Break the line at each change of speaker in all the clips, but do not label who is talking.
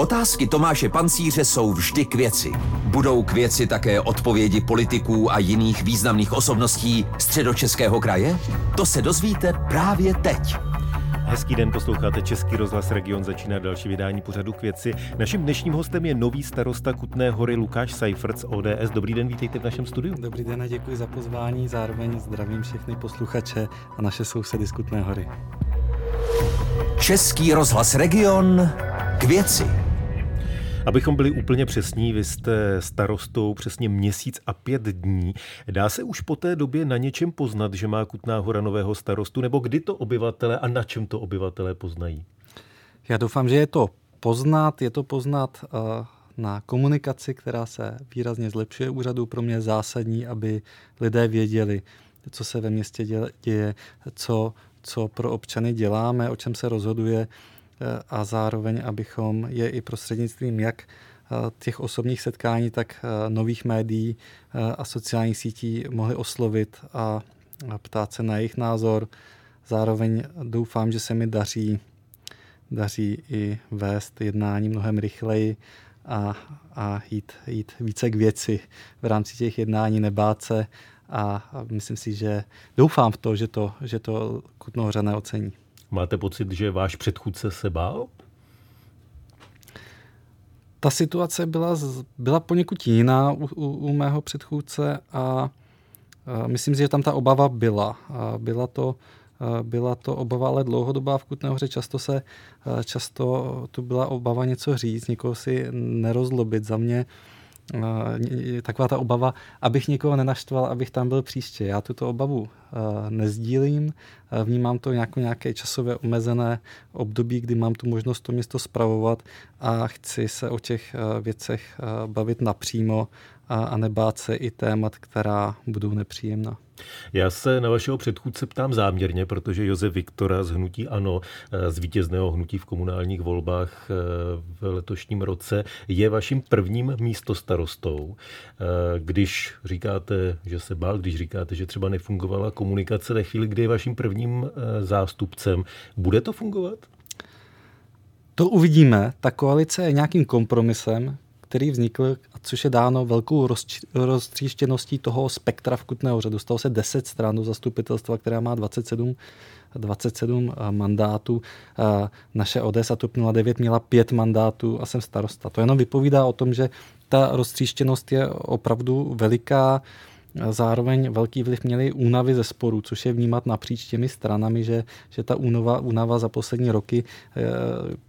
Otázky Tomáše Pancíře jsou vždy k věci. Budou k věci také odpovědi politiků a jiných významných osobností středočeského kraje? To se dozvíte právě teď.
Hezký den, posloucháte Český rozhlas Region, začíná další vydání pořadu k věci. Naším dnešním hostem je nový starosta Kutné hory Lukáš Seifert z ODS. Dobrý den, vítejte v našem studiu.
Dobrý den a děkuji za pozvání, zároveň zdravím všechny posluchače a naše sousedy z Kutné hory.
Český rozhlas Region k věci.
Abychom byli úplně přesní, vy jste starostou přesně měsíc a pět dní. Dá se už po té době na něčem poznat, že má Kutná hora nového starostu, nebo kdy to obyvatele a na čem to obyvatele poznají?
Já doufám, že je to poznat, je to poznat uh, na komunikaci, která se výrazně zlepšuje úřadu. Pro mě je zásadní, aby lidé věděli, co se ve městě děje, co, co pro občany děláme, o čem se rozhoduje Eh, a zároveň, abychom je i prostřednictvím jak eh, těch osobních setkání, tak eh, nových médií a sociálních sítí mohli oslovit a ptát se na jejich názor. Zároveň doufám, že se mi daří, daří i vést jednání mnohem rychleji a, a jít, jít více k věci v rámci těch jednání, nebát se a, a myslím si, že doufám v to, že to, že to Kutnohořané ocení.
Máte pocit, že váš předchůdce se bál?
Ta situace byla, byla poněkud jiná u, u, u mého předchůdce a, myslím si, že tam ta obava byla. Byla to, byla to obava ale dlouhodobá v Kutné hoře. Často, se, často tu byla obava něco říct, nikoho si nerozlobit. Za mě taková ta obava, abych někoho nenaštval, abych tam byl příště. Já tuto obavu nezdílím, vnímám to jako nějaké časové omezené období, kdy mám tu možnost to město spravovat a chci se o těch věcech bavit napřímo a, nebát se i témat, která budou nepříjemná.
Já se na vašeho předchůdce ptám záměrně, protože Josef Viktora z Hnutí Ano, z vítězného hnutí v komunálních volbách eh, v letošním roce, je vaším prvním místostarostou. Eh, když říkáte, že se bál, když říkáte, že třeba nefungovala komunikace ve chvíli, kdy je vaším prvním eh, zástupcem, bude to fungovat?
To uvidíme. Ta koalice je nějakým kompromisem, který vznikl, což je dáno velkou roztříštěností toho spektra v Kutné hoře. Dostalo se 10 stran do zastupitelstva, která má 27 27 eh, mandátů. Eh, naše ODS a TOP 09 měla 5 mandátů a jsem starosta. To jenom vypovídá o tom, že ta roztříštěnost je opravdu veliká. Zároveň velký vliv měly únavy ze sporů, což je vnímat napříč těmi stranami, že, že ta únava, únava za poslední roky eh,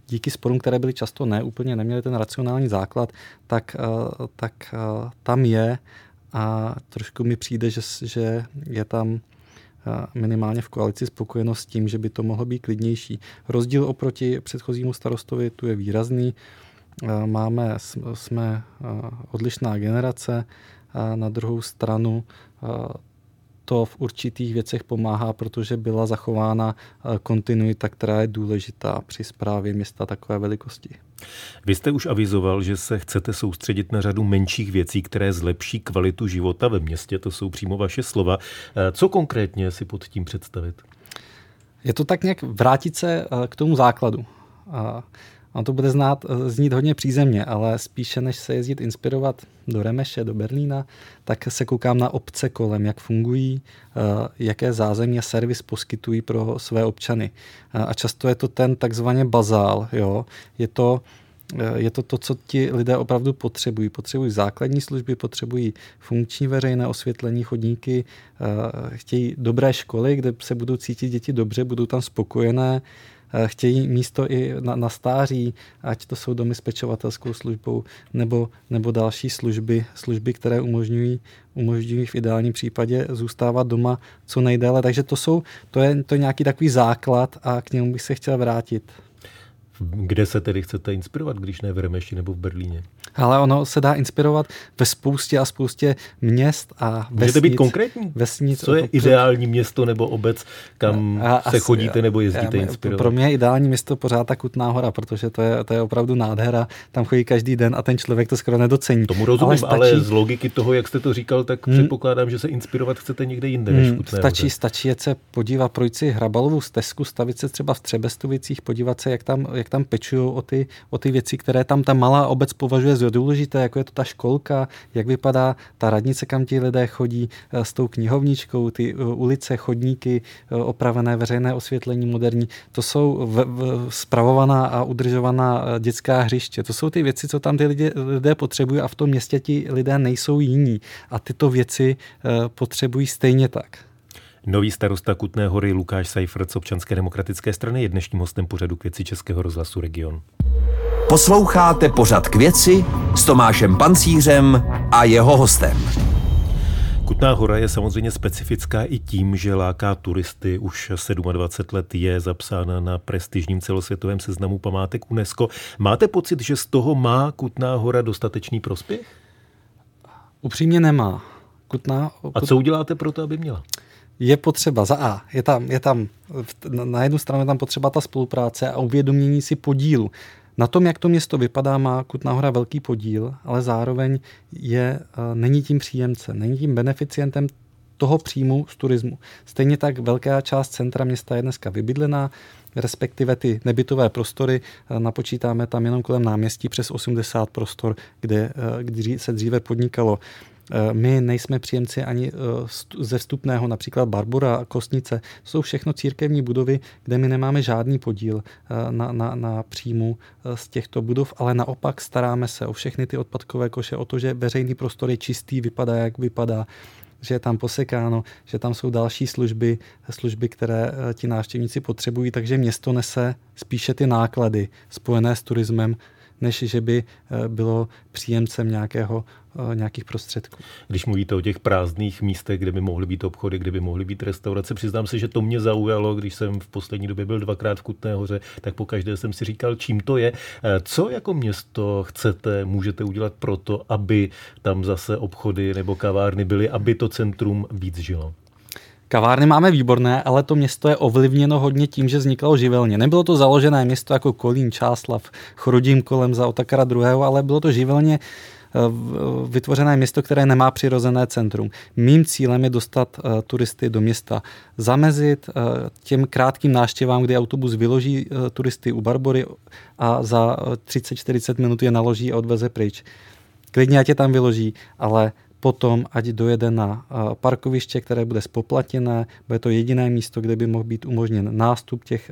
díky sporům, které byly často ne, úplně neměly ten racionální základ, tak, eh, tak eh, tam je a trošku mi přijde, že, že je tam minimálně v koalici spokojenost s tím, že by to mohlo být klidnější. Rozdíl oproti předchozímu starostovi tu je výrazný. Máme, jsme odlišná generace, a na druhou stranu to v určitých věcech pomáhá, protože byla zachována kontinuita, která je důležitá při správě města takové velikosti.
Vy jste už avizoval, že se chcete soustředit na řadu menších věcí, které zlepší kvalitu života ve městě. To jsou přímo vaše slova. Co konkrétně si pod tím představit?
Je to tak nějak vrátit se k tomu základu. On to bude znát, eh, znít hodně přízemně, ale spíše než se jezdit inspirovat do Remeše, do Berlína, tak se koukám na obce kolem, jak fungují, eh, jaké zázemí a servis poskytují pro své občany. Eh, a často je to ten takzvaně bazál. Jo? Je to je to to, co ti lidé opravdu potřebují. Potřebují základní služby, potřebují funkční veřejné osvětlení, chodníky, chtějí dobré školy, kde se budou cítit děti dobře, budou tam spokojené, Eh, chtějí místo i na, na stáří, ať to jsou domy s pečovatelskou službou nebo, nebo další služby, služby, které umožňují, umožňují v ideálním případě zůstávat doma co nejdéle. Takže to, jsou, to je to je nějaký takový základ a k němu bych se chtěl vrátit.
Kde se tedy chcete inspirovat, když ne v Remeši nebo v Berlíně?
Ale ono se dá inspirovat ve spoustě a spoustě měst a vesnic.
Můžete být konkrétní?
Vesnic,
Co je ideální město nebo obec, kam a, se chodíte nebo jezdíte já, inspirovat?
Pro mě je ideální město pořád ta Kutná hora, protože to je, to je opravdu nádhera. Tam chodí každý den a ten člověk to skoro nedocení.
Tomu rozumím, ale, stačí, ale z logiky toho, jak jste to říkal, tak hmm, předpokládám, že se inspirovat chcete někde jinde než hmm, Kutné
stačí, stačí jet se podívat, projít si Hrabalovu stezku, stavit se třeba v Třebestovicích, podívat se, jak tam, jak tam pečují o ty, o ty věci, které tam ta malá obec považuje za důležité, jako je to ta školka, jak vypadá ta radnice, kam ti lidé chodí eh, s tou knihovničkou, ty eh, ulice, chodníky, opravené veřejné osvětlení moderní. To jsou v, v, spravovaná a udržovaná dětská hřiště. To jsou ty věci, co tam ty lidé, lidé potřebují a v tom městě ti lidé nejsou jiní. A tyto věci potřebují stejně tak.
Nový starosta Kutné hory Lukáš Seifert z občanské demokratické strany je dnešním hostem pořadu k věci Českého rozhlasu Region.
Posloucháte pořad k věci s Tomášem Pancířem a jeho hostem.
Kutná hora je samozřejmě specifická i tím, že láká turisty. Už 27 let je zapsána na prestižním celosvětovém seznamu památek UNESCO. Máte pocit, že z toho má Kutná hora dostatečný prospěch?
Upřímně nemá. Kutná,
A co uděláte pro to, aby měla?
Je potřeba za A, je tam, je tam, na jednu stranu je tam potřeba ta spolupráce a uvědomění si podílu. Na tom, jak to město vypadá, má Kutná hora velký podíl, ale zároveň je, eh, není tím příjemcem, není tím beneficientem toho příjmu z turismu. Stejně tak velká část centra města je dneska vybydlená, respektive ty nebytové prostory, eh, napočítáme tam jenom kolem náměstí přes 80 prostor, kde, eh, kde se dříve podnikalo. Eh, my nejsme příjemci ani eh, ze vstupného, například Barbora a Kostnice. To jsou všechno církevní budovy, kde my nemáme žádný podíl eh, na, na, na příjmu z těchto budov, ale naopak staráme se o všechny ty odpadkové koše, o to, že veřejný prostor je čistý, vypadá, jak vypadá že je tam posekáno, že tam jsou další služby, služby, které ti návštěvníci potřebují, takže město nese spíše ty náklady spojené s turismem, než že by bylo příjemcem nějakého nějakých prostředků.
Když mluvíte o těch prázdných místech, kde by mohly být obchody, kde by mohly být restaurace, přiznám se, že to mě zaujalo, když jsem v poslední době byl dvakrát v Kutné hoře, tak po každé jsem si říkal, čím to je. Eh, co jako město chcete, můžete udělat pro to, aby tam zase obchody nebo kavárny byly, aby to centrum víc žilo?
Kavárny máme výborné, ale to město je ovlivněno hodně tím, že vzniklo živelně. Nebylo to založené město jako Kolín, Čáslav, Chrudím kolem za Otakara II., ale bylo to živelně Eh, vytvořené město, které nemá přirozené centrum. Mým cílem je dostat eh, turisty do města, zamezit eh, těm krátkým náštěvám, kdy autobus vyloží turisty u Barbory a za 30-40 minut je naloží a odveze pryč. Klidně ať je tam vyloží, ale potom ať dojede na parkoviště, které bude spoplatněné, bude to jediné místo, kde by mohl být umožněn nástup těch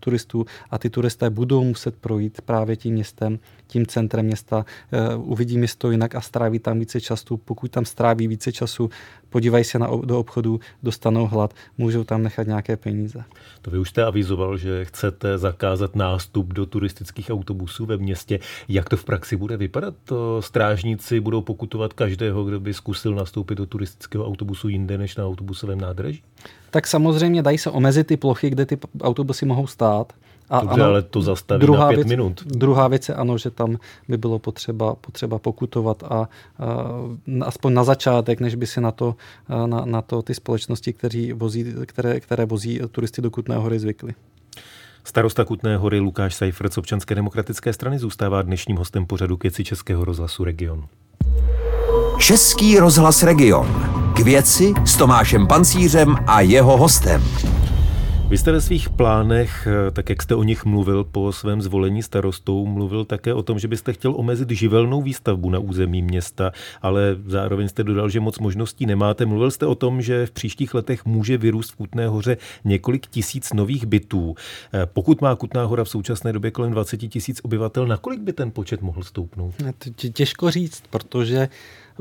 turistů a ty turisté budou muset projít právě tím městem, tím centrem města, eh, uvidí město jinak a stráví tam více času. Pokud tam stráví více času, podívají se na, do obchodu, dostanou hlad, můžou tam nechat nějaké peníze.
To vy už jste avizoval, že chcete zakázat nástup do turistických autobusů ve městě. Jak to v praxi bude vypadat? To strážníci budou pokutovat každého, kdo by zkusil nastoupit do turistického autobusu jinde než na autobusovém nádraží?
Tak samozřejmě dají se omezit ty plochy, kde ty autobusy mohou stát.
A Dobře, ano, ale to zastaví druhá na pět
věc,
minut.
Druhá věc je ano, že tam by bylo potřeba, potřeba pokutovat a, a aspoň na začátek, než by si na to, na, na to ty společnosti, kteří vozí, které, které vozí turisty do Kutné hory zvykly.
Starosta Kutné hory Lukáš Seifert z občanské demokratické strany zůstává dnešním hostem pořadu Keci Českého rozhlasu Region.
Český rozhlas Region. K věci s Tomášem Pancířem a jeho hostem.
Vy jste ve svých plánech, eh, tak jak jste o nich mluvil po svém zvolení starostou, mluvil také o tom, že byste chtěl omezit živelnou výstavbu na území města, ale zároveň jste dodal, že moc možností nemáte. Mluvil jste o tom, že v příštích letech může vyrůst v Kutné hoře několik tisíc nových bytů. Eh, pokud má Kutná hora v současné době kolem 20 tisíc obyvatel, nakolik by ten počet mohl stoupnout?
Těžko říct, protože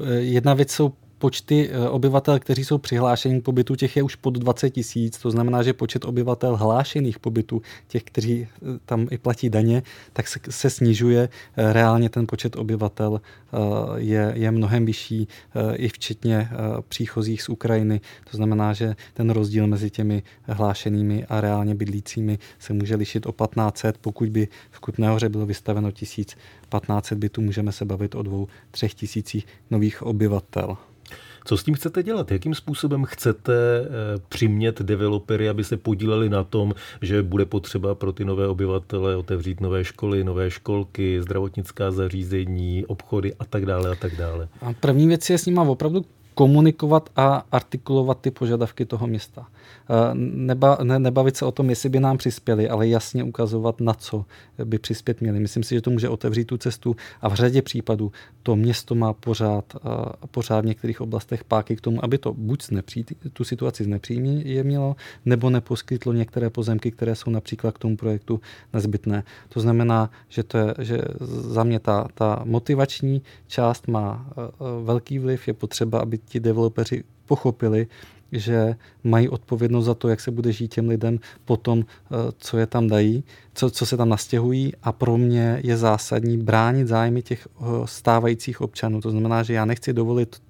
eh, jedna věc jsou počty eh, obyvatel, kteří jsou přihlášeni k pobytu, těch je už pod 20 tisíc. To znamená, že počet obyvatel hlášených pobytu, těch, kteří eh, tam i platí daně, tak se, snižuje. Eh, reálně ten počet obyvatel je, je mnohem vyšší, i včetně příchozích z Ukrajiny. To znamená, že ten rozdíl mezi těmi hlášenými a reálně bydlícími se může lišit o 1500. Pokud by v Kutné hoře bylo vystaveno 1500 bytů, můžeme se bavit o dvou, třech tisících nových obyvatel.
Co s tím chcete dělat? Jakým způsobem chcete eh, přimět developery, aby se podíleli na tom, že bude potřeba pro ty nové obyvatele otevřít nové školy, nové školky, zdravotnická zařízení, obchody a tak dále a tak dále?
A první věc je s nimi opravdu komunikovat a artikulovat ty požadavky toho města. Eh, neba, ne, nebavit se o tom, jestli by nám přispěli, ale jasně ukazovat, na co by přispět měli. Myslím si, že to může otevřít tu cestu a v řadě případů to město má pořád, eh, pořád v některých oblastech páky k tomu, aby to buď znepří, tu situaci znepříjemnilo, nebo neposkytlo některé pozemky, které jsou například k tomu projektu nezbytné. To znamená, že, to je, že za mě ta, ta motivační část má eh, velký vliv, je potřeba, aby ti developeři pochopili, že mají odpovědnost za to, jak se bude žít těm lidem potom, eh, co je tam dají, co, co se tam nastěhují a pro mě je zásadní bránit zájmy těch eh, stávajících občanů. To znamená, že já nechci dovolit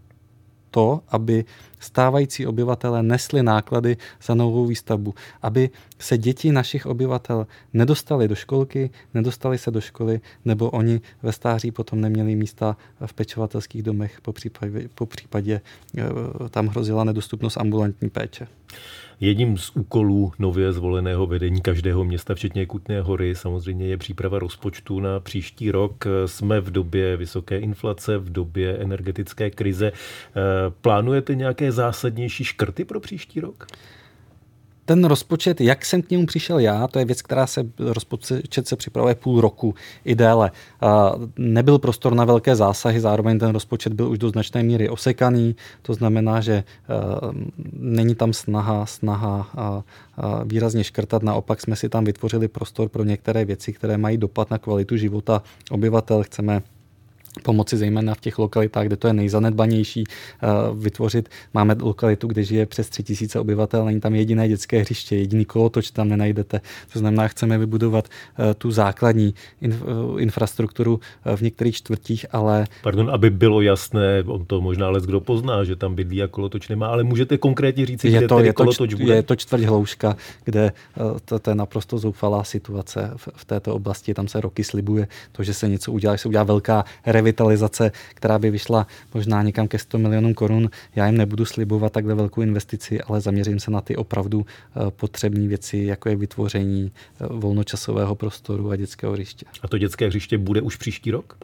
to, aby stávající obyvatele nesli náklady za novou výstavbu, aby se děti našich obyvatel nedostali do školky, nedostali se do školy, nebo oni ve stáří potom neměli místa v pečovatelských domech, po případě, po případě eh, tam hrozila nedostupnost ambulantní péče.
Jedním z úkolů nově zvoleného vedení každého města, včetně Kutné hory, samozřejmě je příprava rozpočtu na příští rok. Jsme v době vysoké inflace, v době energetické krize. Eh, plánujete nějaké zásadnější škrty pro příští rok?
ten rozpočet, jak jsem k němu přišel já, to je věc, která se, rozpočet se připravuje půl roku i déle. Nebyl prostor na velké zásahy, zároveň ten rozpočet byl už do značné míry osekaný, to znamená, že není tam snaha, snaha výrazně škrtat, naopak jsme si tam vytvořili prostor pro některé věci, které mají dopad na kvalitu života obyvatel. Chceme pomoci zejména v těch lokalitách, kde to je nejzanedbanější, eh, vytvořit. Máme lokalitu, kde žije přes 3000 obyvatel, není tam jediné dětské hřiště, jediný kolotoč tam nenajdete. To znamená, chceme vybudovat eh, tu základní eh, infrastrukturu v některých čtvrtích, ale...
Pardon, aby bylo jasné, on to možná ale kdo pozná, že tam bydlí a kolotoč nemá, ale můžete konkrétně říct,
je
kde
to,
je kolotoč
to,
bude?
Je to čtvrť hlouška, kde to, to je naprosto zoufalá situace v, v této oblasti. Tam se roky slibuje to, že se něco udělá, že se udělá velká revitalizace, která by vyšla možná někam ke 100 milionům korun. Já jim nebudu slibovat takhle velkou investici, ale zaměřím se na ty opravdu eh, potřebné věci, jako je vytvoření eh, volnočasového prostoru a dětského hřiště.
A to dětské hřiště bude už příští rok?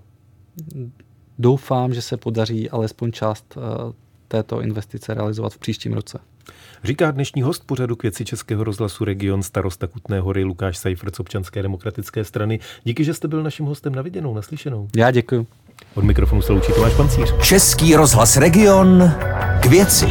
Doufám, že se podaří alespoň část eh, této investice realizovat v příštím roce.
Říká dnešní host pořadu k věci Českého rozhlasu Region starosta Kutné hory Lukáš Seifert z občanské demokratické strany. Díky, že jste byl naším hostem na viděnou, naslyšenou.
Já děkuji.
Od mikrofonu se loučí Tomáš Pancíř.
Český rozhlas Region k věci.